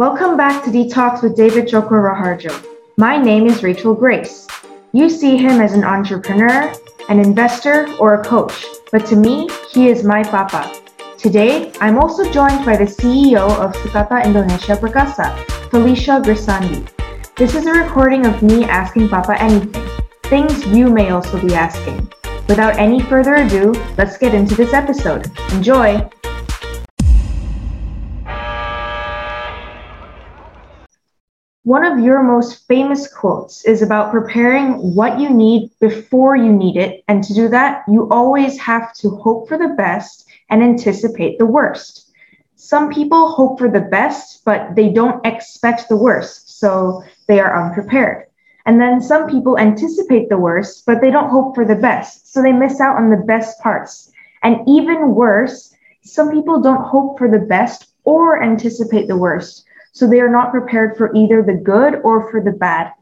Welcome back to Detox with David Joko Raharjo. My name is Rachel Grace. You see him as an entrepreneur, an investor, or a coach, but to me, he is my papa. Today, I'm also joined by the CEO of Sukata Indonesia Perkasa, Felicia Grisandi. This is a recording of me asking Papa anything, things you may also be asking. Without any further ado, let's get into this episode. Enjoy! One of your most famous quotes is about preparing what you need before you need it. And to do that, you always have to hope for the best and anticipate the worst. Some people hope for the best, but they don't expect the worst, so they are unprepared. And then some people anticipate the worst, but they don't hope for the best, so they miss out on the best parts. And even worse, some people don't hope for the best or anticipate the worst, so they are not prepared for either the good or for the bad.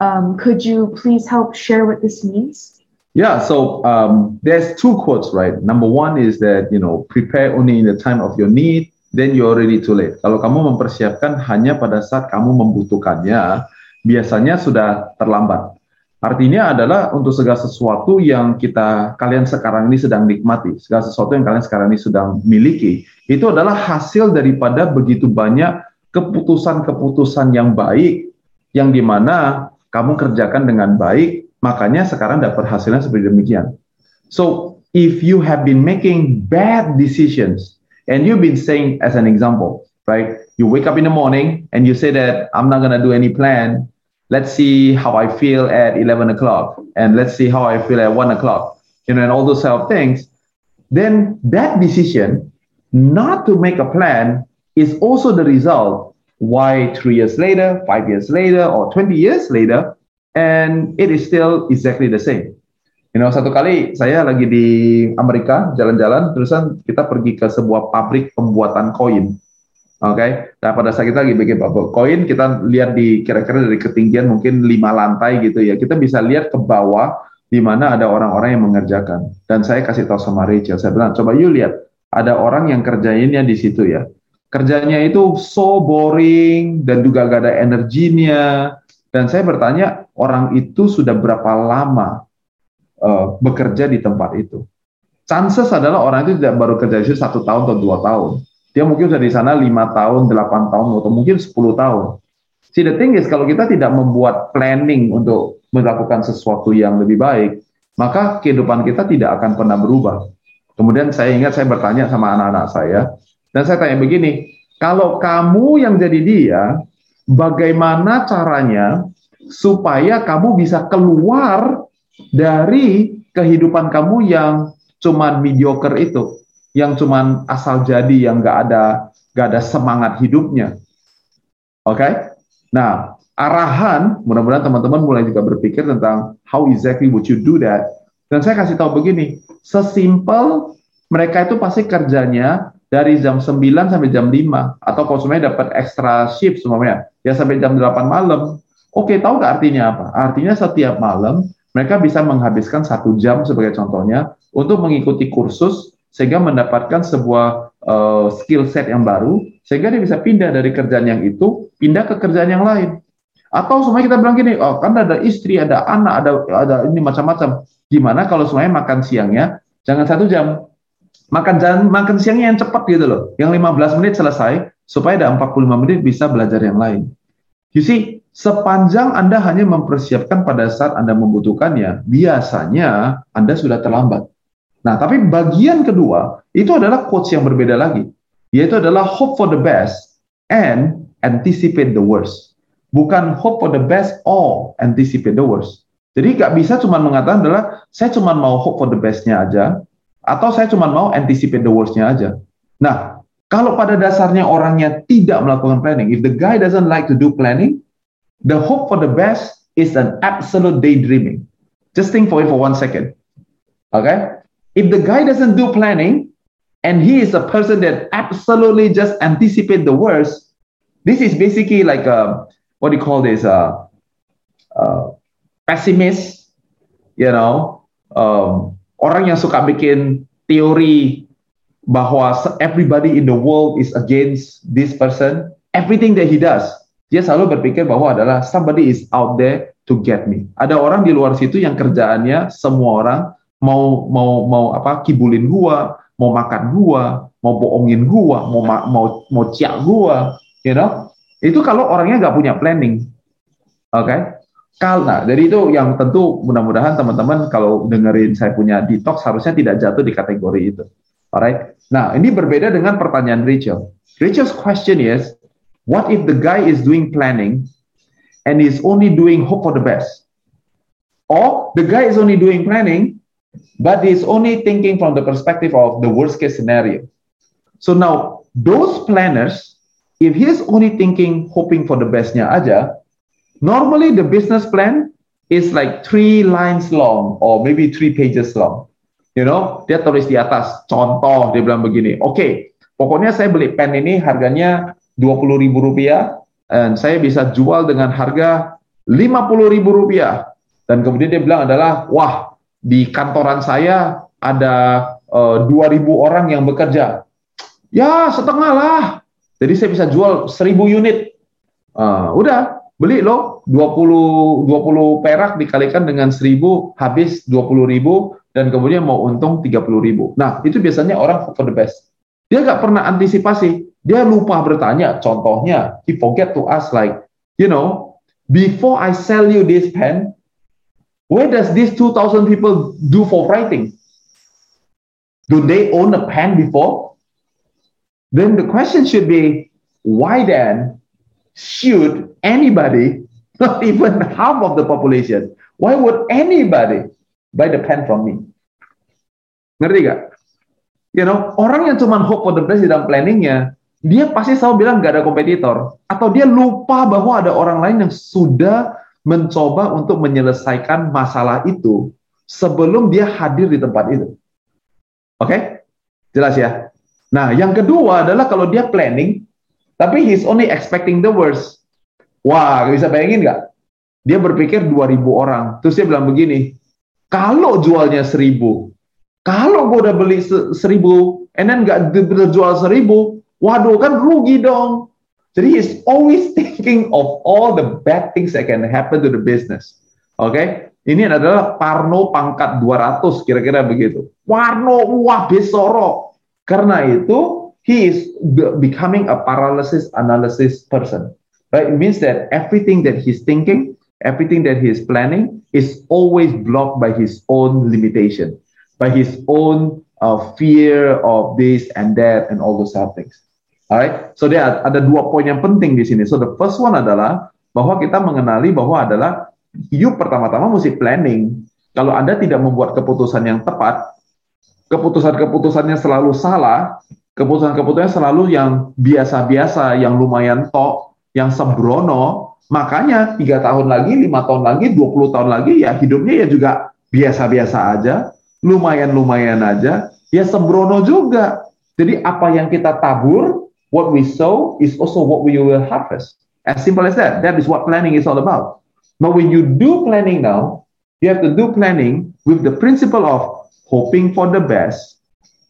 Um, could you please help share what this means? Yeah, so um, there's two quotes, right? Number one is that you know prepare only in the time of your need, then you're already too late. Kalau kamu mempersiapkan hanya pada saat kamu membutuhkannya, biasanya sudah terlambat. Artinya adalah untuk segala sesuatu yang kita kalian sekarang ini sedang nikmati, segala sesuatu yang kalian sekarang ini sedang miliki, itu adalah hasil daripada begitu banyak keputusan-keputusan yang baik yang di mana kamu kerjakan dengan baik Makanya sekarang dapat hasilnya seperti demikian. So if you have been making bad decisions and you've been saying as an example, right? You wake up in the morning and you say that I'm not gonna do any plan. Let's see how I feel at 11 o'clock and let's see how I feel at one o'clock, you know, and all those sort of things. Then that decision not to make a plan is also the result why three years later, five years later, or 20 years later, and it is still exactly the same. You know, satu kali saya lagi di Amerika jalan-jalan, terusan kita pergi ke sebuah pabrik pembuatan koin. Oke, okay? nah pada saat kita lagi bikin koin, kita lihat di kira-kira dari ketinggian mungkin lima lantai gitu ya, kita bisa lihat ke bawah di mana ada orang-orang yang mengerjakan. Dan saya kasih tahu sama Rachel, saya bilang, coba you lihat, ada orang yang kerjainnya di situ ya. Kerjanya itu so boring dan juga gak ada energinya, dan saya bertanya, orang itu sudah berapa lama uh, bekerja di tempat itu? Chances adalah orang itu tidak baru kerja di situ satu tahun atau dua tahun. Dia mungkin sudah di sana lima tahun, delapan tahun, atau mungkin sepuluh tahun. See, the thing is, kalau kita tidak membuat planning untuk melakukan sesuatu yang lebih baik, maka kehidupan kita tidak akan pernah berubah. Kemudian saya ingat saya bertanya sama anak-anak saya, dan saya tanya begini, kalau kamu yang jadi dia, bagaimana caranya supaya kamu bisa keluar dari kehidupan kamu yang cuman mediocre itu, yang cuman asal jadi, yang gak ada gak ada semangat hidupnya. Oke? Okay? Nah, arahan, mudah-mudahan teman-teman mulai juga berpikir tentang how exactly would you do that. Dan saya kasih tahu begini, sesimpel mereka itu pasti kerjanya dari jam 9 sampai jam 5 atau semuanya dapat extra shift semuanya ya sampai jam 8 malam. Oke, tahu nggak artinya apa? Artinya setiap malam mereka bisa menghabiskan satu jam sebagai contohnya untuk mengikuti kursus sehingga mendapatkan sebuah uh, skill set yang baru sehingga dia bisa pindah dari kerjaan yang itu pindah ke kerjaan yang lain. Atau semuanya kita bilang gini, oh kan ada istri, ada anak, ada ada ini macam-macam. Gimana kalau semuanya makan siangnya jangan satu jam, makan jangan makan siangnya yang cepat gitu loh. Yang 15 menit selesai supaya ada 45 menit bisa belajar yang lain. You see, sepanjang Anda hanya mempersiapkan pada saat Anda membutuhkannya, biasanya Anda sudah terlambat. Nah, tapi bagian kedua itu adalah quotes yang berbeda lagi, yaitu adalah hope for the best and anticipate the worst. Bukan hope for the best or anticipate the worst. Jadi nggak bisa cuma mengatakan adalah saya cuma mau hope for the bestnya aja, atau saya cuma mau anticipate the worst-nya aja. Nah, kalau pada dasarnya orangnya tidak melakukan planning, if the guy doesn't like to do planning, the hope for the best is an absolute daydreaming. Just think for it for one second. Okay? If the guy doesn't do planning and he is a person that absolutely just anticipate the worst, this is basically like a what do you call this? A, a pessimist, you know, um, orang yang suka bikin teori bahwa everybody in the world is against this person, everything that he does, dia selalu berpikir bahwa adalah somebody is out there to get me. Ada orang di luar situ yang kerjaannya semua orang mau mau mau apa kibulin gua, mau makan gua, mau bohongin gua, mau mau mau ciak gua, you know? Itu kalau orangnya nggak punya planning. Oke? Okay? Karena dari itu yang tentu mudah-mudahan teman-teman kalau dengerin saya punya detox harusnya tidak jatuh di kategori itu. Alright. Nah, ini berbeda dengan pertanyaan Rachel. Rachel's question is, what if the guy is doing planning and is only doing hope for the best? Or the guy is only doing planning, but is only thinking from the perspective of the worst case scenario. So now, those planners, if he's only thinking hoping for the bestnya aja, Normally the business plan is like three lines long or maybe three pages long. You know, dia tulis di atas contoh dia bilang begini, oke, okay, pokoknya saya beli pen ini harganya dua puluh ribu rupiah dan saya bisa jual dengan harga lima puluh ribu rupiah. Dan kemudian dia bilang adalah, wah di kantoran saya ada uh, ribu orang yang bekerja. Ya setengah lah. Jadi saya bisa jual seribu unit. Uh, udah, beli lo 20 20 perak dikalikan dengan 1000 habis 20 ribu dan kemudian mau untung 30 ribu. Nah itu biasanya orang for the best. Dia nggak pernah antisipasi. Dia lupa bertanya. Contohnya, he forget to ask like, you know, before I sell you this pen, where does these 2,000 people do for writing? Do they own a pen before? Then the question should be, why then should anybody, not even half of the population, why would anybody buy the pen from me? Ngerti gak? You know, orang yang cuma hope for the best di dalam planningnya, dia pasti selalu bilang gak ada kompetitor. Atau dia lupa bahwa ada orang lain yang sudah mencoba untuk menyelesaikan masalah itu sebelum dia hadir di tempat itu. Oke? Okay? Jelas ya? Nah, yang kedua adalah kalau dia planning, tapi he's only expecting the worst. Wah, bisa bayangin nggak? Dia berpikir 2000 orang. Terus dia bilang begini, kalau jualnya 1000, kalau gue udah beli 1000, and then nggak jual 1000, waduh kan rugi dong. Jadi he's always thinking of all the bad things that can happen to the business. Oke, okay? ini adalah Parno pangkat 200 kira-kira begitu. Warno wah besoro. Karena itu he is becoming a paralysis analysis person. Right? It means that everything that he's thinking, everything that he's planning is always blocked by his own limitation, by his own uh, fear of this and that and all those other things. Alright, so dia ada dua poin yang penting di sini. So the first one adalah bahwa kita mengenali bahwa adalah you pertama-tama mesti planning. Kalau Anda tidak membuat keputusan yang tepat, keputusan-keputusannya selalu salah, keputusan-keputusan selalu yang biasa-biasa, yang lumayan tok, yang sembrono, makanya tiga tahun lagi, lima tahun lagi, 20 tahun lagi, ya hidupnya ya juga biasa-biasa aja, lumayan-lumayan aja, ya sembrono juga. Jadi apa yang kita tabur, what we sow is also what we will harvest. As simple as that. That is what planning is all about. But when you do planning now, you have to do planning with the principle of hoping for the best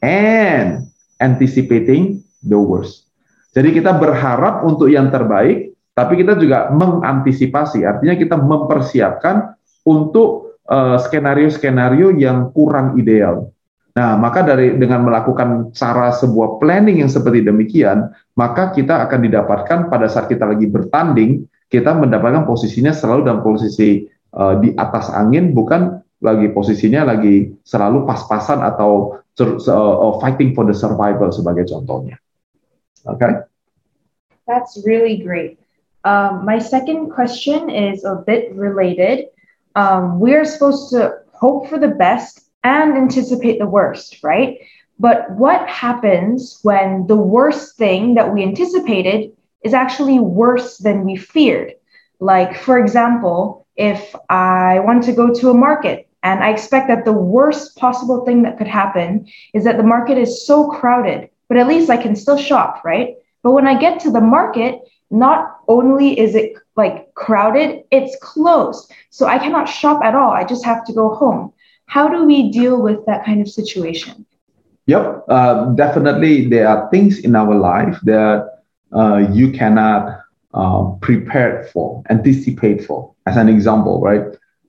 and anticipating the worst. Jadi kita berharap untuk yang terbaik, tapi kita juga mengantisipasi. Artinya kita mempersiapkan untuk eh, skenario-skenario uh, yang kurang ideal. Nah, maka dari dengan melakukan cara sebuah planning yang seperti demikian, maka kita akan didapatkan pada saat kita lagi bertanding, kita mendapatkan posisinya selalu dalam posisi uh, di atas angin, bukan lagi posisinya lagi selalu pas-pasan atau uh, fighting for the survival sebagai contohnya. Okay. That's really great. Um, my second question is a bit related. Um, we're supposed to hope for the best and anticipate the worst, right? But what happens when the worst thing that we anticipated is actually worse than we feared? Like, for example, if I want to go to a market and I expect that the worst possible thing that could happen is that the market is so crowded, but at least I can still shop, right? But when I get to the market, not only is it like crowded, it's closed. So I cannot shop at all. I just have to go home. How do we deal with that kind of situation? Yep, uh, definitely. There are things in our life that uh, you cannot uh, prepare for, anticipate for. As an example, right?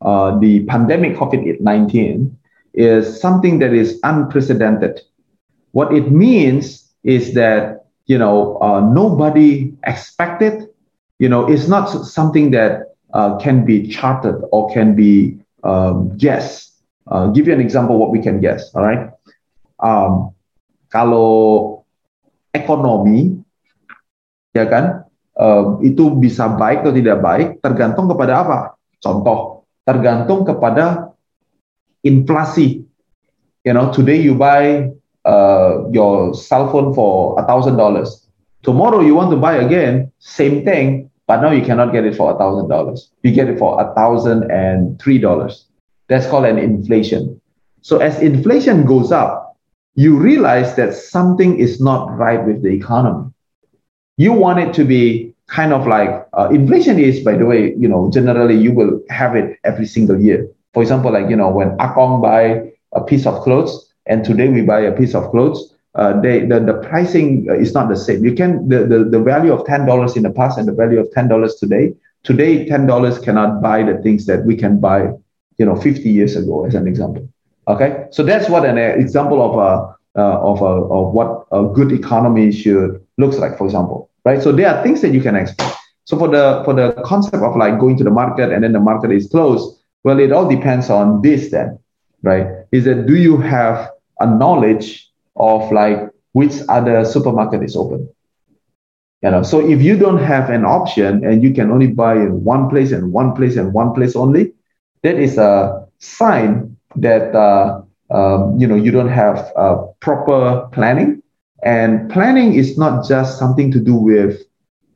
Uh, the pandemic COVID 19 is something that is unprecedented. What it means is that, you know, uh, nobody expected, you know, it's not something that uh, can be charted or can be um, guessed. Uh, give you an example what we can guess, all right? Um, kalau ekonomi, ya kan, um, itu bisa baik atau tidak baik tergantung kepada apa? Contoh, tergantung kepada inflasi. You know, today you buy uh, your cell phone for a thousand dollars. Tomorrow you want to buy again, same thing, but now you cannot get it for a thousand dollars. You get it for a thousand and three dollars. That's called an inflation. So as inflation goes up, you realize that something is not right with the economy you want it to be kind of like uh, inflation is, by the way, you know, generally you will have it every single year. For example, like, you know, when Akong buy a piece of clothes and today we buy a piece of clothes, uh, they, the, the pricing uh, is not the same. You can, the, the, the value of $10 in the past and the value of $10 today, today $10 cannot buy the things that we can buy, you know, 50 years ago as an example. Okay. So that's what an example of a, uh, of, a, of what a good economy should looks like, for example, right? So there are things that you can expect. So for the for the concept of like going to the market and then the market is closed, well, it all depends on this then, right? Is that do you have a knowledge of like which other supermarket is open? You know, so if you don't have an option and you can only buy in one place and one place and one place only, that is a sign that uh, um, you know you don't have uh, proper planning and planning is not just something to do with,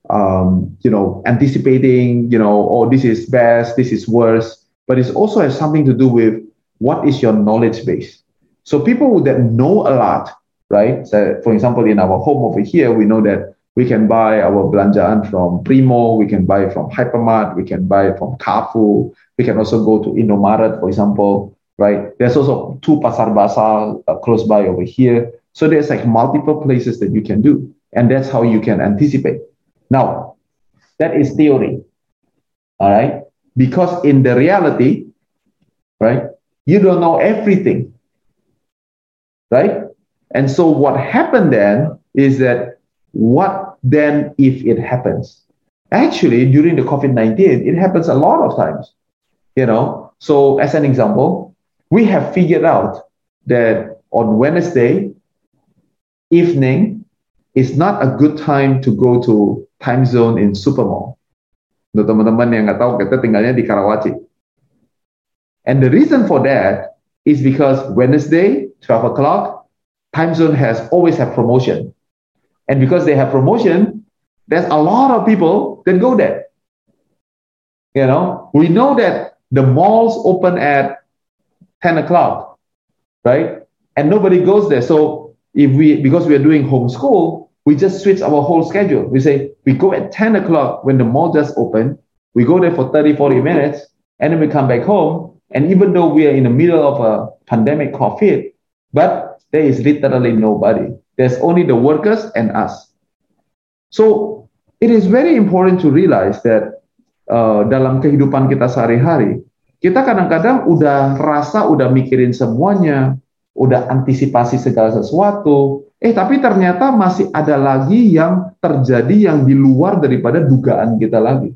um, you know, anticipating, you know, oh, this is best, this is worse, but it also has something to do with what is your knowledge base. So people that know a lot, right? So for example, in our home over here, we know that we can buy our belanjaan from Primo, we can buy from Hypermart, we can buy from Carrefour, we can also go to Indomaret, for example, right? There's also two pasar basah uh, close by over here. So there's like multiple places that you can do, and that's how you can anticipate. Now, that is theory, all right? Because in the reality, right, you don't know everything, right? And so what happened then is that what then if it happens? Actually, during the COVID 19, it happens a lot of times, you know? So, as an example, we have figured out that on Wednesday evening is not a good time to go to time zone in Supermall. Untuk teman-teman yang nggak tahu, kita tinggalnya di Karawaci. And the reason for that is because Wednesday, 12 o'clock, time zone has always have promotion. And because they have promotion, there's a lot of people that go there. You know, we know that the malls open at 10 o'clock, right? And nobody goes there. So if we, because we are doing homeschool, we just switch our whole schedule. We say we go at 10 o'clock when the mall just open, we go there for 30, 40 minutes, and then we come back home. And even though we are in the middle of a pandemic COVID, but there is literally nobody. There's only the workers and us. So it is very important to realize that uh, dalam kehidupan kita sehari-hari, kita kadang-kadang udah rasa udah mikirin semuanya, udah antisipasi segala sesuatu, eh tapi ternyata masih ada lagi yang terjadi yang di luar daripada dugaan kita lagi.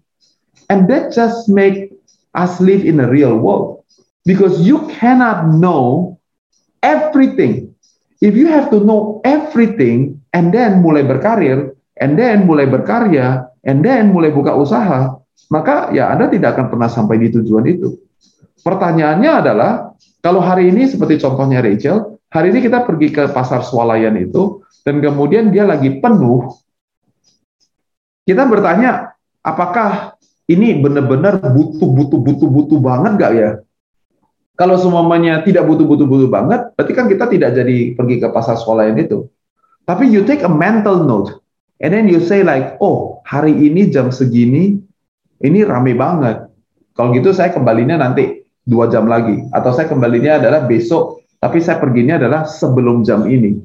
And that just make us live in a real world. Because you cannot know everything. If you have to know everything and then mulai berkarir, and then mulai berkarya, and then mulai buka usaha, maka ya Anda tidak akan pernah sampai di tujuan itu. Pertanyaannya adalah, kalau hari ini seperti contohnya Rachel, hari ini kita pergi ke pasar swalayan itu, dan kemudian dia lagi penuh, kita bertanya, apakah ini benar-benar butuh, butuh, butuh, butuh banget nggak ya? Kalau semuanya tidak butuh, butuh, butuh banget, berarti kan kita tidak jadi pergi ke pasar swalayan itu. Tapi you take a mental note, and then you say like, oh hari ini jam segini, ini rame banget. Kalau gitu saya kembalinya nanti dua jam lagi atau saya kembalinya adalah besok tapi saya perginya adalah sebelum jam ini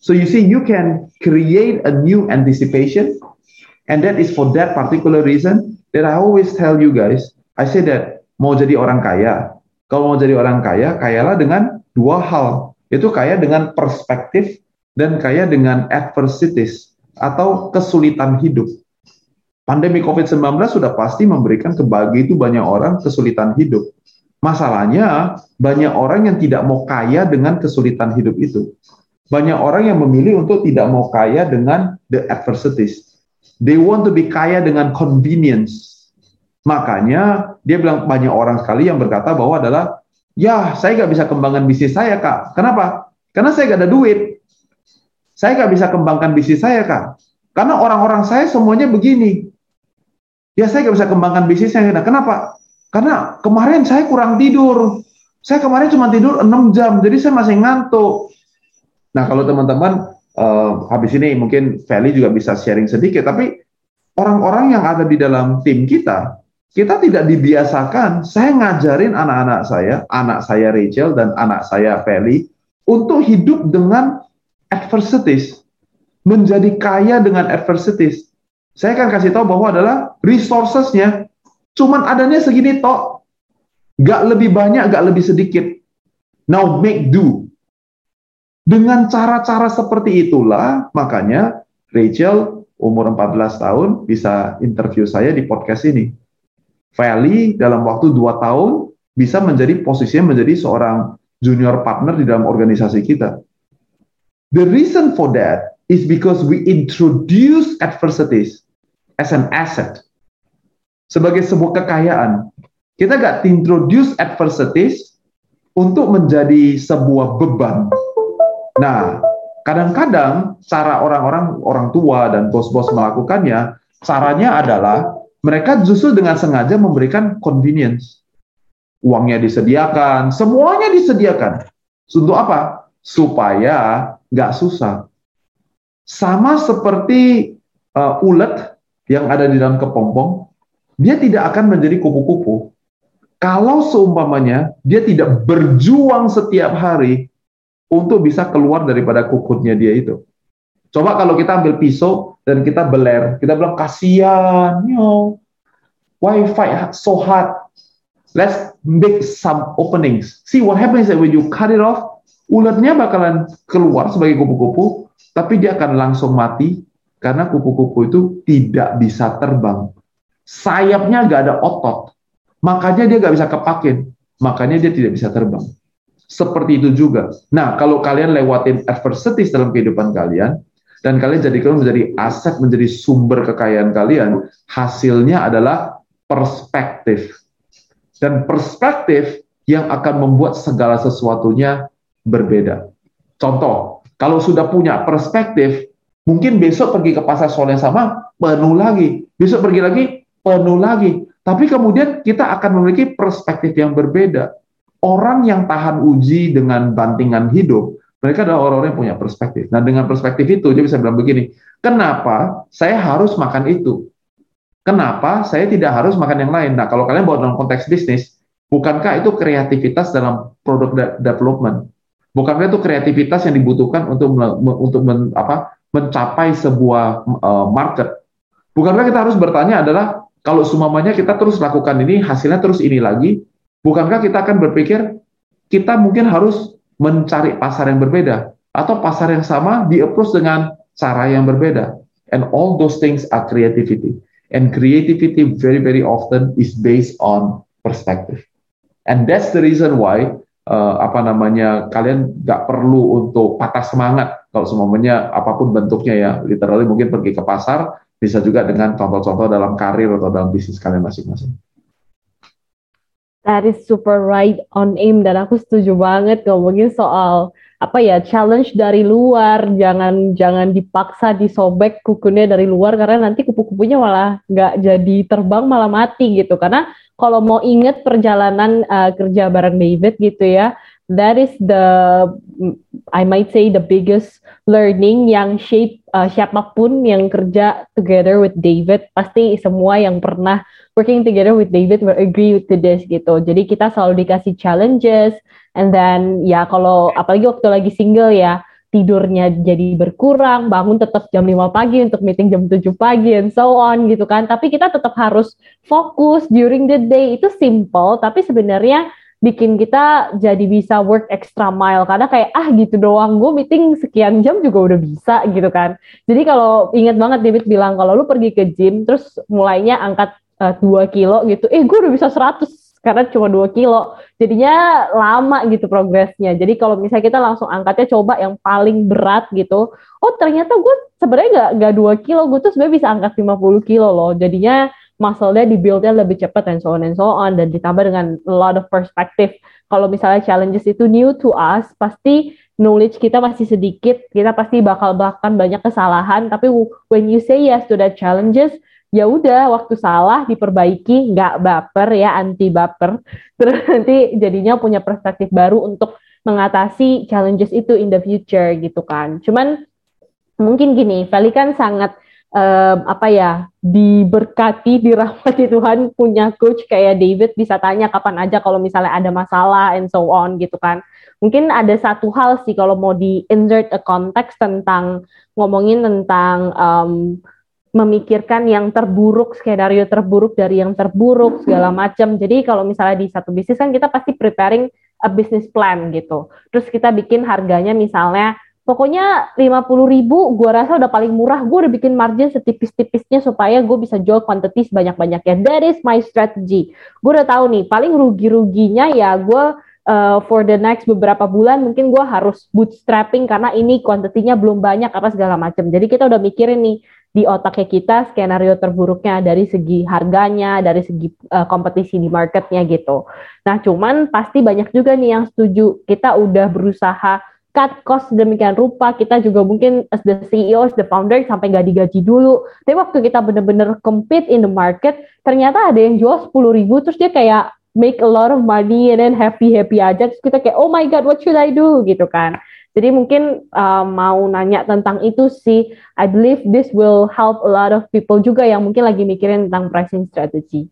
so you see you can create a new anticipation And that is for that particular reason that I always tell you guys, I say that mau jadi orang kaya, kalau mau jadi orang kaya, kayalah dengan dua hal. Itu kaya dengan perspektif dan kaya dengan adversities atau kesulitan hidup. Pandemi COVID-19 sudah pasti memberikan ke itu banyak orang kesulitan hidup. Masalahnya, banyak orang yang tidak mau kaya dengan kesulitan hidup itu. Banyak orang yang memilih untuk tidak mau kaya dengan the adversities. They want to be kaya dengan convenience. Makanya dia bilang banyak orang sekali yang berkata bahwa adalah, ya saya nggak bisa kembangkan bisnis saya kak. Kenapa? Karena saya nggak ada duit. Saya nggak bisa kembangkan bisnis saya kak. Karena orang-orang saya semuanya begini. Ya saya nggak bisa kembangkan bisnis saya. Kenapa? Karena kemarin saya kurang tidur. Saya kemarin cuma tidur 6 jam, jadi saya masih ngantuk. Nah kalau teman-teman uh, habis ini mungkin Feli juga bisa sharing sedikit, tapi orang-orang yang ada di dalam tim kita, kita tidak dibiasakan. Saya ngajarin anak-anak saya, anak saya Rachel dan anak saya Feli, untuk hidup dengan adversities, menjadi kaya dengan adversities. Saya akan kasih tahu bahwa adalah resourcesnya cuman adanya segini tok. Gak lebih banyak, gak lebih sedikit. Now make do. Dengan cara-cara seperti itulah, makanya Rachel umur 14 tahun bisa interview saya di podcast ini. Feli dalam waktu 2 tahun bisa menjadi posisinya menjadi seorang junior partner di dalam organisasi kita. The reason for that is because we introduce adversities as an asset sebagai sebuah kekayaan. Kita gak introduce adversities untuk menjadi sebuah beban. Nah, kadang-kadang cara orang-orang orang tua dan bos-bos melakukannya, caranya adalah mereka justru dengan sengaja memberikan convenience. Uangnya disediakan, semuanya disediakan. Untuk apa? Supaya nggak susah. Sama seperti uh, ulet yang ada di dalam kepompong, dia tidak akan menjadi kupu-kupu. Kalau seumpamanya dia tidak berjuang setiap hari untuk bisa keluar daripada kukutnya dia itu. Coba kalau kita ambil pisau dan kita beler, kita bilang kasihan, yo, fight so hard? Let's make some openings. See what happens when you cut it off, ulatnya bakalan keluar sebagai kupu-kupu, tapi dia akan langsung mati karena kupu-kupu itu tidak bisa terbang. Sayapnya nggak ada otot, makanya dia nggak bisa kepakin, makanya dia tidak bisa terbang. Seperti itu juga. Nah, kalau kalian lewatin adversities dalam kehidupan kalian, dan kalian jadikan menjadi aset, menjadi sumber kekayaan kalian, hasilnya adalah perspektif. Dan perspektif yang akan membuat segala sesuatunya berbeda. Contoh, kalau sudah punya perspektif, Mungkin besok pergi ke pasar sol yang sama, penuh lagi. Besok pergi lagi, penuh lagi. Tapi kemudian kita akan memiliki perspektif yang berbeda. Orang yang tahan uji dengan bantingan hidup, mereka adalah orang-orang yang punya perspektif. Nah, dengan perspektif itu, dia bisa bilang begini, kenapa saya harus makan itu? Kenapa saya tidak harus makan yang lain? Nah, kalau kalian bawa dalam konteks bisnis, bukankah itu kreativitas dalam produk development? Bukankah itu kreativitas yang dibutuhkan untuk untuk men, apa mencapai sebuah uh, market. Bukankah kita harus bertanya adalah kalau semuanya kita terus lakukan ini hasilnya terus ini lagi, bukankah kita akan berpikir kita mungkin harus mencari pasar yang berbeda atau pasar yang sama di approach dengan cara yang berbeda. And all those things are creativity. And creativity very very often is based on perspective. And that's the reason why uh, apa namanya kalian nggak perlu untuk patah semangat kalau semuanya apa pun bentuknya ya literally mungkin pergi ke pasar bisa juga dengan contoh-contoh dalam karir atau dalam bisnis kalian masing-masing. That is super right on aim dan aku setuju banget ngomongin soal apa ya challenge dari luar jangan jangan dipaksa disobek kukunya dari luar karena nanti kupu-kupunya malah nggak jadi terbang malah mati gitu karena kalau mau inget perjalanan uh, kerja bareng David gitu ya, that is the I might say the biggest learning yang shape uh, siapa pun yang kerja together with David pasti semua yang pernah working together with David will agree with this gitu. Jadi kita selalu dikasih challenges and then ya kalau apalagi waktu lagi single ya tidurnya jadi berkurang, bangun tetap jam 5 pagi untuk meeting jam 7 pagi and so on gitu kan. Tapi kita tetap harus fokus during the day. Itu simple tapi sebenarnya bikin kita jadi bisa work extra mile karena kayak ah gitu doang gue meeting sekian jam juga udah bisa gitu kan jadi kalau inget banget David bilang kalau lu pergi ke gym terus mulainya angkat uh, kilo gitu eh gue udah bisa 100 karena cuma 2 kilo. Jadinya lama gitu progresnya. Jadi kalau misalnya kita langsung angkatnya coba yang paling berat gitu. Oh ternyata gue sebenarnya gak, gak 2 kilo, gue tuh sebenarnya bisa angkat 50 kilo loh. Jadinya muscle-nya dibuild-nya lebih cepat and so on and so on. Dan ditambah dengan a lot of perspective. Kalau misalnya challenges itu new to us, pasti knowledge kita masih sedikit, kita pasti bakal bahkan banyak kesalahan. Tapi when you say yes to that challenges, ya udah waktu salah diperbaiki nggak baper ya anti baper terus nanti jadinya punya perspektif baru untuk mengatasi challenges itu in the future gitu kan cuman mungkin gini Feli kan sangat um, apa ya diberkati dirahmati Tuhan punya coach kayak David bisa tanya kapan aja kalau misalnya ada masalah and so on gitu kan mungkin ada satu hal sih kalau mau di insert a context tentang ngomongin tentang um, memikirkan yang terburuk, skenario terburuk dari yang terburuk segala macam. Jadi kalau misalnya di satu bisnis kan kita pasti preparing a business plan gitu. Terus kita bikin harganya misalnya pokoknya 50 ribu gue rasa udah paling murah. Gue udah bikin margin setipis-tipisnya supaya gue bisa jual quantity sebanyak-banyaknya. That is my strategy. Gue udah tahu nih paling rugi-ruginya ya gue uh, for the next beberapa bulan mungkin gue harus bootstrapping karena ini kuantitinya belum banyak apa segala macam. Jadi kita udah mikirin nih di otaknya kita skenario terburuknya dari segi harganya, dari segi uh, kompetisi di marketnya gitu. Nah, cuman pasti banyak juga nih yang setuju. Kita udah berusaha cut cost demikian rupa, kita juga mungkin as the CEO, as the founder sampai nggak digaji dulu. Tapi waktu kita bener-bener compete in the market, ternyata ada yang jual 10 ribu, terus dia kayak make a lot of money and then happy-happy aja. Terus kita kayak, oh my God, what should I do? Gitu kan. Jadi mungkin uh, mau nanya tentang itu sih. I believe this will help a lot of people juga yang mungkin lagi mikirin tentang pricing strategy.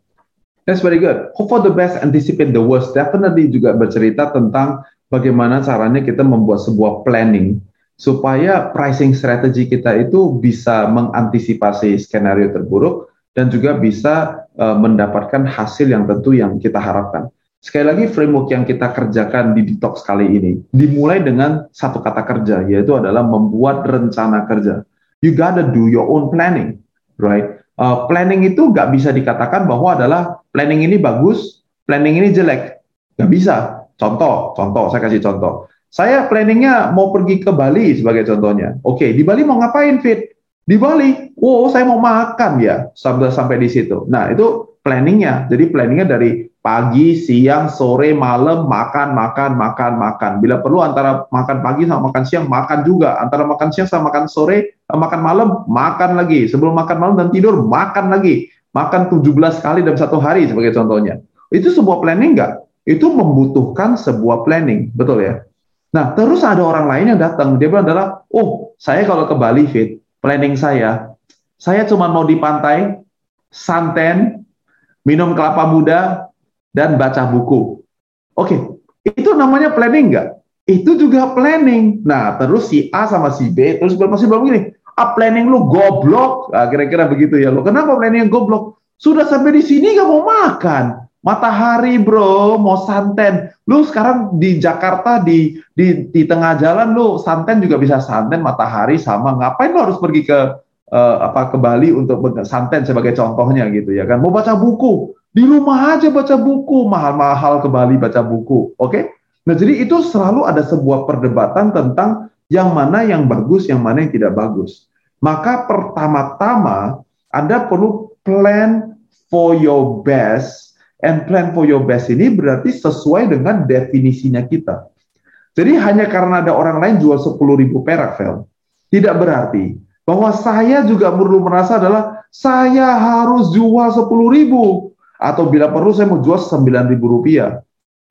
That's very good. Hope for the best, anticipate the worst. Definitely juga bercerita tentang bagaimana caranya kita membuat sebuah planning supaya pricing strategy kita itu bisa mengantisipasi skenario terburuk dan juga bisa uh, mendapatkan hasil yang tentu yang kita harapkan. Sekali lagi framework yang kita kerjakan di detox kali ini dimulai dengan satu kata kerja yaitu adalah membuat rencana kerja. You gotta do your own planning, right? Uh, planning itu nggak bisa dikatakan bahwa adalah planning ini bagus, planning ini jelek, nggak bisa. Contoh, contoh, saya kasih contoh. Saya planningnya mau pergi ke Bali sebagai contohnya. Oke, di Bali mau ngapain fit? Di Bali, oh saya mau makan ya sampai sampai di situ. Nah itu planningnya. Jadi planningnya dari pagi, siang, sore, malam, makan, makan, makan, makan. Bila perlu antara makan pagi sama makan siang, makan juga. Antara makan siang sama makan sore, eh, makan malam, makan lagi. Sebelum makan malam dan tidur, makan lagi. Makan 17 kali dalam satu hari sebagai contohnya. Itu sebuah planning nggak? Itu membutuhkan sebuah planning, betul ya? Nah, terus ada orang lain yang datang. Dia bilang adalah, oh, saya kalau ke Bali fit, planning saya, saya cuma mau di pantai, santen, minum kelapa muda, dan baca buku. Oke, itu namanya planning nggak? Itu juga planning. Nah, terus si A sama si B, terus masih belum gini, ah planning lu goblok, nah, kira-kira begitu ya lo. Kenapa planning yang goblok? Sudah sampai di sini nggak mau makan. Matahari bro, mau santen. Lu sekarang di Jakarta di di di tengah jalan lu santen juga bisa santen matahari sama. Ngapain lu harus pergi ke uh, apa ke Bali untuk santen sebagai contohnya gitu ya kan? Mau baca buku, di rumah aja baca buku, mahal-mahal ke Bali baca buku. Oke? Okay? Nah, jadi itu selalu ada sebuah perdebatan tentang yang mana yang bagus, yang mana yang tidak bagus. Maka pertama-tama Anda perlu plan for your best and plan for your best ini berarti sesuai dengan definisinya kita. Jadi hanya karena ada orang lain jual 10 ribu perak, Vel, tidak berarti bahwa saya juga perlu merasa adalah saya harus jual 10 ribu atau bila perlu saya mau jual sembilan ribu rupiah.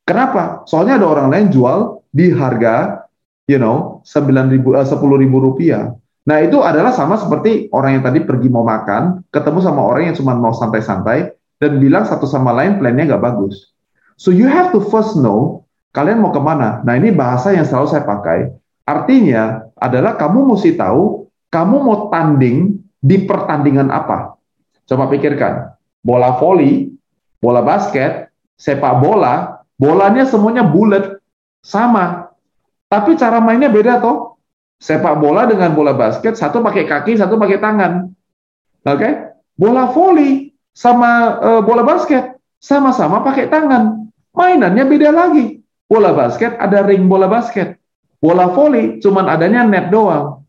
Kenapa? Soalnya ada orang lain jual di harga, you know, sembilan ribu, eh, sepuluh ribu rupiah. Nah itu adalah sama seperti orang yang tadi pergi mau makan, ketemu sama orang yang cuma mau santai-santai, dan bilang satu sama lain plannya nggak bagus. So you have to first know kalian mau ke mana. Nah ini bahasa yang selalu saya pakai. Artinya adalah kamu mesti tahu kamu mau tanding di pertandingan apa. Coba pikirkan, bola voli, bola basket, sepak bola, bolanya semuanya bulat, sama. Tapi cara mainnya beda toh. Sepak bola dengan bola basket, satu pakai kaki, satu pakai tangan. Oke? Okay? Bola voli sama uh, bola basket sama-sama pakai tangan. Mainannya beda lagi. Bola basket ada ring bola basket. Bola voli cuman adanya net doang.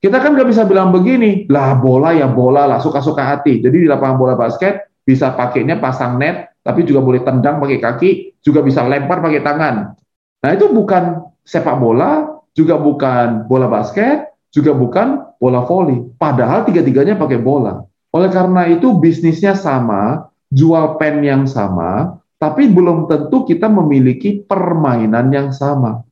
Kita kan nggak bisa bilang begini, lah bola ya bola lah, suka-suka hati. Jadi di lapangan bola basket bisa pakainya pasang net, tapi juga boleh tendang pakai kaki, juga bisa lempar pakai tangan. Nah itu bukan sepak bola, juga bukan bola basket, juga bukan bola voli. Padahal tiga-tiganya pakai bola. Oleh karena itu bisnisnya sama, jual pen yang sama, tapi belum tentu kita memiliki permainan yang sama.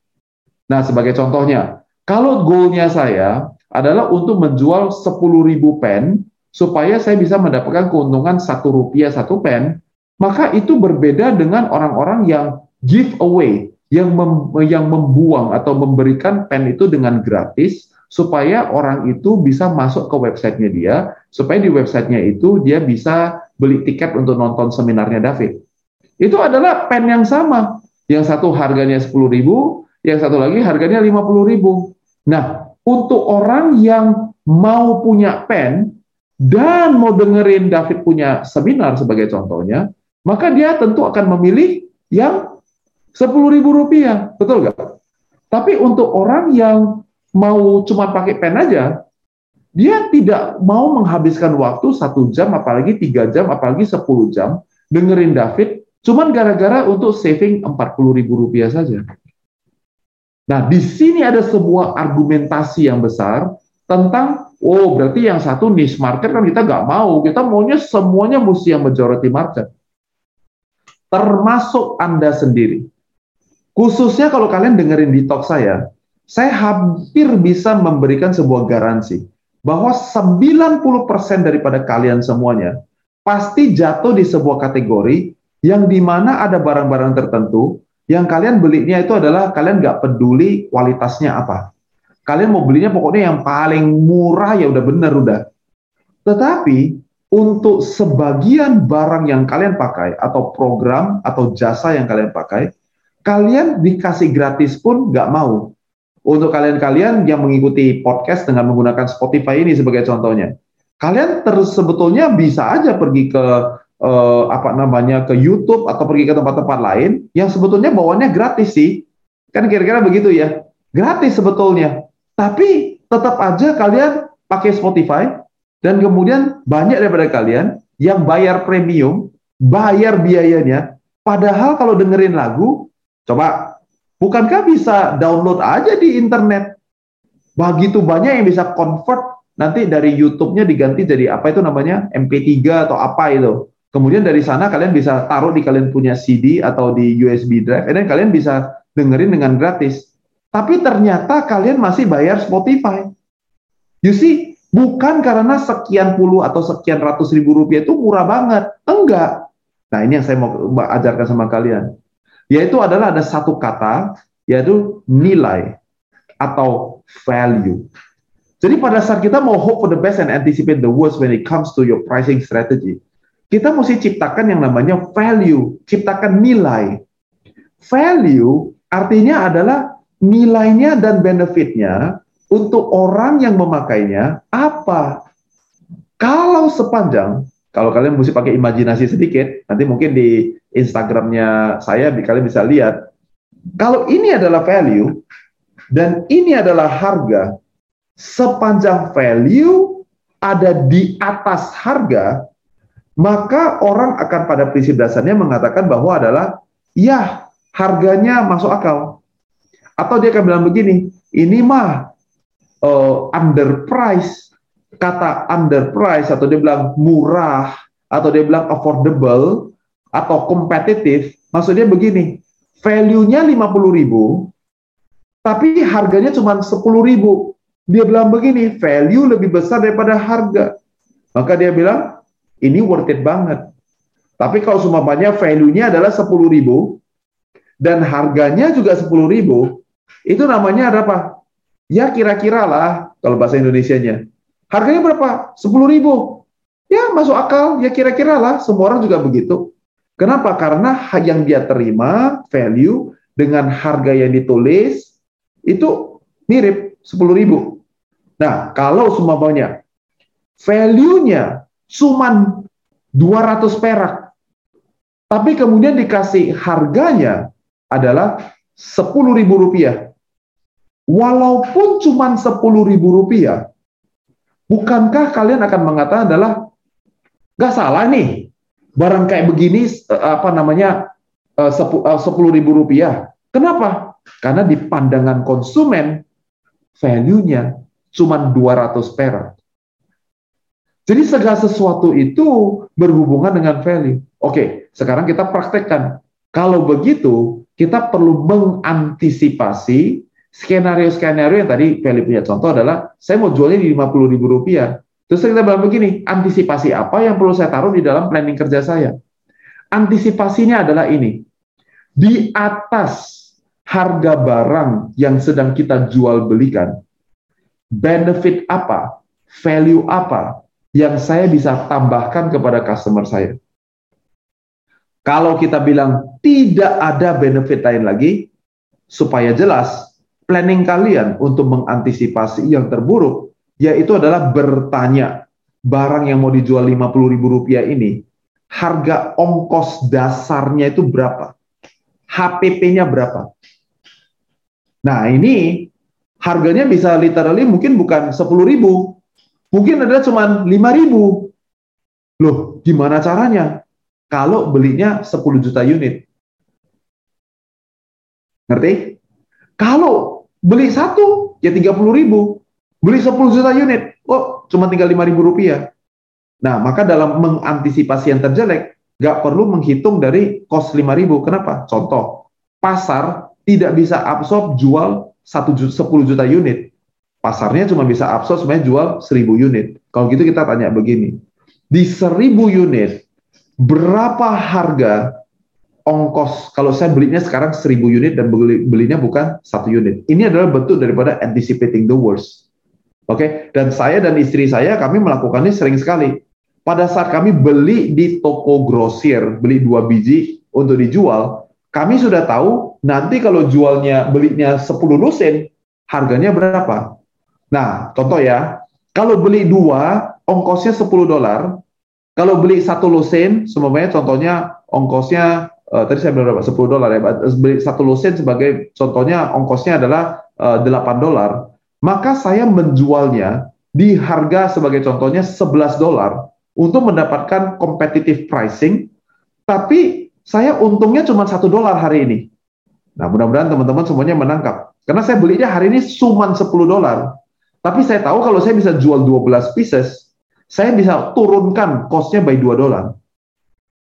Nah, sebagai contohnya, kalau goalnya saya adalah untuk menjual 10.000 pen supaya saya bisa mendapatkan keuntungan satu rupiah satu pen, maka itu berbeda dengan orang-orang yang give away, yang mem yang membuang atau memberikan pen itu dengan gratis supaya orang itu bisa masuk ke websitenya dia, supaya di websitenya itu dia bisa beli tiket untuk nonton seminarnya David. Itu adalah pen yang sama. Yang satu harganya 10.000, yang satu lagi harganya 50.000. Nah, untuk orang yang mau punya pen dan mau dengerin David punya seminar sebagai contohnya, maka dia tentu akan memilih yang sepuluh ribu rupiah, betul nggak? Tapi untuk orang yang mau cuma pakai pen aja, dia tidak mau menghabiskan waktu satu jam, apalagi tiga jam, apalagi sepuluh jam dengerin David, cuma gara-gara untuk saving ribu rupiah saja. Nah, di sini ada sebuah argumentasi yang besar tentang, oh berarti yang satu niche market kan kita nggak mau, kita maunya semuanya mesti yang majority market. Termasuk Anda sendiri. Khususnya kalau kalian dengerin talk saya, saya hampir bisa memberikan sebuah garansi bahwa 90% daripada kalian semuanya pasti jatuh di sebuah kategori yang di mana ada barang-barang tertentu yang kalian belinya itu adalah kalian nggak peduli kualitasnya apa. Kalian mau belinya pokoknya yang paling murah ya udah bener udah. Tetapi untuk sebagian barang yang kalian pakai atau program atau jasa yang kalian pakai, kalian dikasih gratis pun nggak mau. Untuk kalian-kalian yang mengikuti podcast dengan menggunakan Spotify ini sebagai contohnya, kalian terus sebetulnya bisa aja pergi ke uh, apa namanya ke YouTube atau pergi ke tempat-tempat lain yang sebetulnya bawaannya gratis sih. Kan kira-kira begitu ya. Gratis sebetulnya. Tapi tetap aja kalian pakai Spotify dan kemudian banyak daripada kalian yang bayar premium, bayar biayanya. Padahal kalau dengerin lagu, coba bukankah bisa download aja di internet? Begitu banyak yang bisa convert nanti dari YouTube-nya diganti jadi apa itu namanya MP3 atau apa itu. Kemudian dari sana kalian bisa taruh di kalian punya CD atau di USB drive, dan kalian bisa dengerin dengan gratis. Tapi ternyata kalian masih bayar Spotify. You see, bukan karena sekian puluh atau sekian ratus ribu rupiah itu murah banget. Enggak. Nah ini yang saya mau ajarkan sama kalian. Yaitu adalah ada satu kata, yaitu nilai atau value. Jadi pada saat kita mau hope for the best and anticipate the worst when it comes to your pricing strategy, kita mesti ciptakan yang namanya value, ciptakan nilai. Value artinya adalah nilainya dan benefitnya untuk orang yang memakainya apa. Kalau sepanjang, kalau kalian mesti pakai imajinasi sedikit, nanti mungkin di Instagramnya saya kalian bisa lihat. Kalau ini adalah value dan ini adalah harga, sepanjang value ada di atas harga, maka orang akan pada prinsip dasarnya mengatakan bahwa adalah ya harganya masuk akal. Atau dia akan bilang begini, ini mah uh, underprice. Kata underprice atau dia bilang murah atau dia bilang affordable atau kompetitif, maksudnya begini, value-nya 50 ribu, tapi harganya cuma 10 ribu. Dia bilang begini, value lebih besar daripada harga. Maka dia bilang, ini worth it banget. Tapi kalau banyak value-nya adalah 10 ribu dan harganya juga 10 ribu, itu namanya ada apa? ya kira-kira lah kalau bahasa Indonesia-nya. Harganya berapa? 10 ribu. Ya masuk akal, ya kira-kira lah. Semua orang juga begitu. Kenapa? Karena yang dia terima, value, dengan harga yang ditulis, itu mirip 10 ribu. Nah, kalau semuanya value-nya cuma 200 perak, tapi kemudian dikasih harganya adalah 10 ribu rupiah. Walaupun cuma 10 ribu rupiah, bukankah kalian akan mengatakan adalah gak salah nih barang kayak begini eh, apa namanya eh, eh, sepuluh ribu rupiah. Kenapa? Karena di pandangan konsumen value-nya cuma 200 perak. Jadi segala sesuatu itu berhubungan dengan value. Oke, sekarang kita praktekkan. Kalau begitu, kita perlu mengantisipasi skenario-skenario yang tadi Feli punya contoh adalah saya mau jualnya di 50 ribu rupiah. Terus kita bilang begini, antisipasi apa yang perlu saya taruh di dalam planning kerja saya? Antisipasinya adalah ini. Di atas harga barang yang sedang kita jual belikan, benefit apa, value apa yang saya bisa tambahkan kepada customer saya. Kalau kita bilang tidak ada benefit lain lagi, supaya jelas, planning kalian untuk mengantisipasi yang terburuk, yaitu adalah bertanya, barang yang mau dijual 50 ribu rupiah ini, harga ongkos dasarnya itu berapa? HPP-nya berapa? Nah ini harganya bisa literally mungkin bukan 10 ribu, mungkin ada cuma 5 ribu. Loh, gimana caranya? kalau belinya 10 juta unit. Ngerti? Kalau beli satu, ya 30 ribu. Beli 10 juta unit, oh cuma tinggal 5 ribu rupiah. Nah, maka dalam mengantisipasi yang terjelek, nggak perlu menghitung dari cost 5 ribu. Kenapa? Contoh, pasar tidak bisa absorb jual 1 juta, 10 juta unit. Pasarnya cuma bisa absorb sebenarnya jual 1000 unit. Kalau gitu kita tanya begini, di 1000 unit berapa harga ongkos kalau saya belinya sekarang 1000 unit dan beli, belinya bukan satu unit. Ini adalah bentuk daripada anticipating the worst. Oke, okay? dan saya dan istri saya kami melakukannya sering sekali. Pada saat kami beli di toko grosir, beli dua biji untuk dijual, kami sudah tahu nanti kalau jualnya belinya 10 lusin, harganya berapa. Nah, contoh ya, kalau beli dua, ongkosnya 10 dolar, kalau beli satu lusin, semuanya contohnya ongkosnya uh, tadi saya bilang berapa? 10 dolar ya. Beli satu lusin sebagai contohnya ongkosnya adalah uh, eh, 8 dolar. Maka saya menjualnya di harga sebagai contohnya 11 dolar untuk mendapatkan competitive pricing, tapi saya untungnya cuma satu dolar hari ini. Nah, mudah-mudahan teman-teman semuanya menangkap. Karena saya belinya hari ini cuma 10 dolar. Tapi saya tahu kalau saya bisa jual 12 pieces, saya bisa turunkan cost-nya by 2 dolar.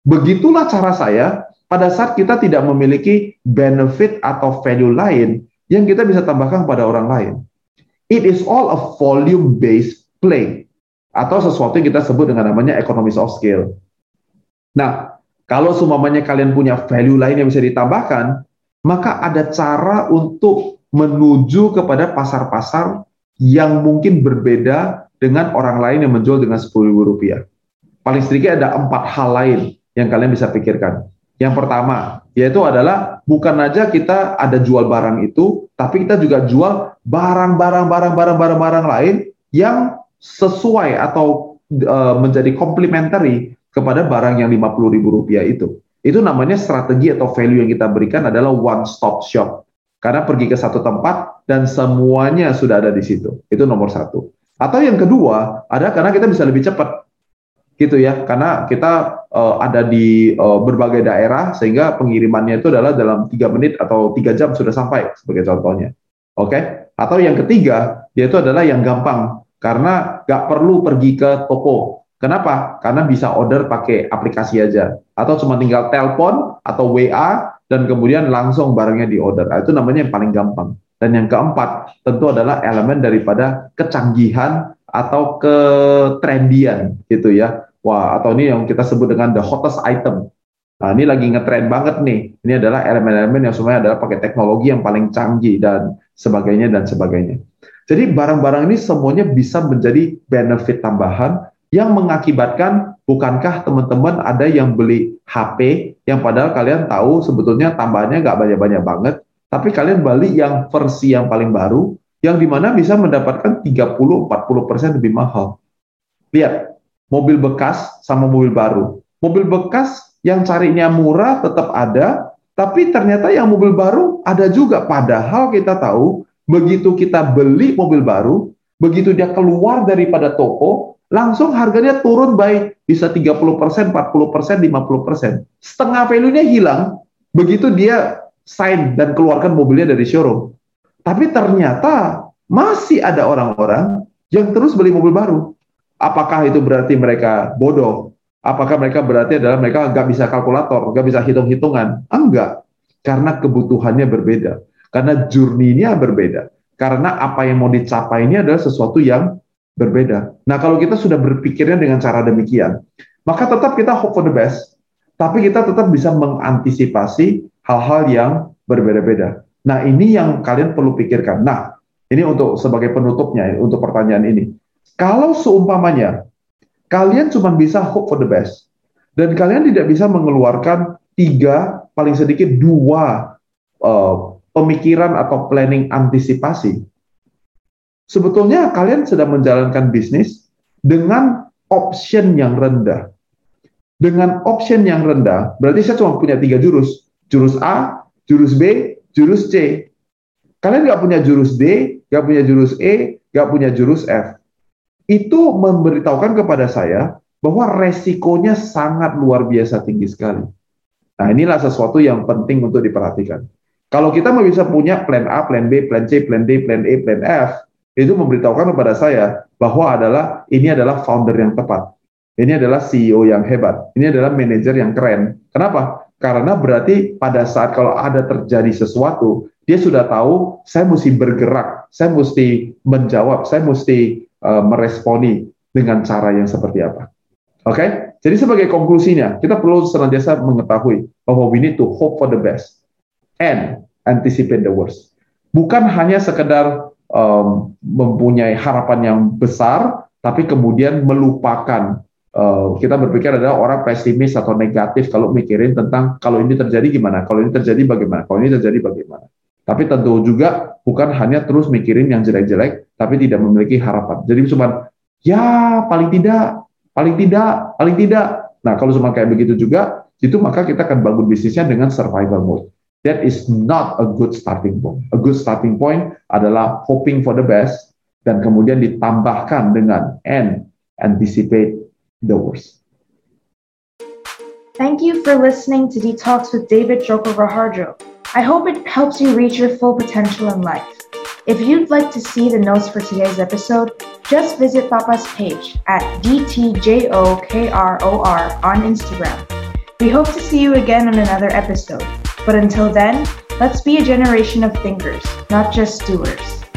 Begitulah cara saya pada saat kita tidak memiliki benefit atau value lain yang kita bisa tambahkan pada orang lain. It is all a volume-based play atau sesuatu yang kita sebut dengan namanya economies of scale. Nah, kalau semuanya kalian punya value lain yang bisa ditambahkan, maka ada cara untuk menuju kepada pasar-pasar yang mungkin berbeda dengan orang lain yang menjual dengan ribu rupiah. Paling sedikit ada empat hal lain yang kalian bisa pikirkan. Yang pertama, yaitu adalah bukan aja kita ada jual barang itu, tapi kita juga jual barang-barang barang-barang barang-barang lain yang sesuai atau uh, menjadi complementary kepada barang yang lima puluh ribu rupiah itu. Itu namanya strategi atau value yang kita berikan adalah one stop shop. Karena pergi ke satu tempat dan semuanya sudah ada di situ. Itu nomor satu. Atau yang kedua, ada karena kita bisa lebih cepat gitu ya karena kita uh, ada di uh, berbagai daerah sehingga pengirimannya itu adalah dalam tiga menit atau tiga jam sudah sampai sebagai contohnya. Oke? Okay? atau yang ketiga yaitu adalah yang gampang karena nggak perlu pergi ke toko. Kenapa? Karena bisa order pakai aplikasi aja. Atau cuma tinggal telepon atau WA dan kemudian langsung barangnya di order nah, itu namanya yang paling gampang. Dan yang keempat, tentu adalah elemen daripada kecanggihan atau ketrendian gitu ya. Wah, atau ini yang kita sebut dengan the hottest item. Nah, ini lagi ngetrend banget nih. Ini adalah elemen-elemen yang semuanya adalah pakai teknologi yang paling canggih dan sebagainya dan sebagainya. Jadi barang-barang ini semuanya bisa menjadi benefit tambahan yang mengakibatkan bukankah teman-teman ada yang beli HP yang padahal kalian tahu sebetulnya tambahannya nggak banyak-banyak banget, tapi kalian beli yang versi yang paling baru, yang di mana bisa mendapatkan 30-40% lebih mahal. Lihat, mobil bekas sama mobil baru. Mobil bekas yang carinya murah tetap ada, tapi ternyata yang mobil baru ada juga. Padahal kita tahu, begitu kita beli mobil baru, begitu dia keluar daripada toko, langsung harganya turun by bisa 30%, 40%, 50%. Setengah value-nya hilang begitu dia sign dan keluarkan mobilnya dari showroom. Tapi ternyata masih ada orang-orang yang terus beli mobil baru. Apakah itu berarti mereka bodoh? Apakah mereka berarti adalah mereka nggak bisa kalkulator, nggak bisa hitung-hitungan? Enggak, karena kebutuhannya berbeda, karena journey-nya berbeda, karena apa yang mau dicapai ini adalah sesuatu yang berbeda. Nah, kalau kita sudah berpikirnya dengan cara demikian, maka tetap kita hope for the best, tapi kita tetap bisa mengantisipasi hal-hal yang berbeda-beda. Nah, ini yang kalian perlu pikirkan. Nah, ini untuk sebagai penutupnya, untuk pertanyaan ini. Kalau seumpamanya kalian cuma bisa hope for the best, dan kalian tidak bisa mengeluarkan tiga, paling sedikit dua uh, pemikiran atau planning antisipasi, sebetulnya kalian sedang menjalankan bisnis dengan option yang rendah. Dengan option yang rendah, berarti saya cuma punya tiga jurus. Jurus A, jurus B, jurus C. Kalian nggak punya jurus D, nggak punya jurus E, nggak punya jurus F. Itu memberitahukan kepada saya bahwa resikonya sangat luar biasa tinggi sekali. Nah inilah sesuatu yang penting untuk diperhatikan. Kalau kita mau bisa punya plan A, plan B, plan C, plan D, plan E, plan F, itu memberitahukan kepada saya bahwa adalah ini adalah founder yang tepat. Ini adalah CEO yang hebat. Ini adalah manajer yang keren. Kenapa? Karena berarti pada saat kalau ada terjadi sesuatu, dia sudah tahu saya mesti bergerak, saya mesti menjawab, saya mesti uh, meresponi dengan cara yang seperti apa. Oke? Okay? Jadi sebagai konklusinya, kita perlu senantiasa mengetahui bahwa we need to hope for the best and anticipate the worst. Bukan hanya sekedar um, mempunyai harapan yang besar, tapi kemudian melupakan. Uh, kita berpikir adalah orang pesimis atau negatif kalau mikirin tentang kalau ini terjadi gimana, kalau ini terjadi bagaimana, kalau ini terjadi bagaimana. Tapi tentu juga bukan hanya terus mikirin yang jelek-jelek, tapi tidak memiliki harapan. Jadi cuma ya paling tidak, paling tidak, paling tidak. Nah kalau cuma kayak begitu juga, itu maka kita akan bangun bisnisnya dengan survival mode. that is not a good starting point. A good starting point adalah hoping for the best dan kemudian ditambahkan dengan and anticipate the worst. Thank you for listening to Detox with David Joko Raharjo. I hope it helps you reach your full potential in life. If you'd like to see the notes for today's episode, just visit Papa's page at DTJOKROR on Instagram. We hope to see you again on another episode. But until then, let's be a generation of thinkers, not just doers.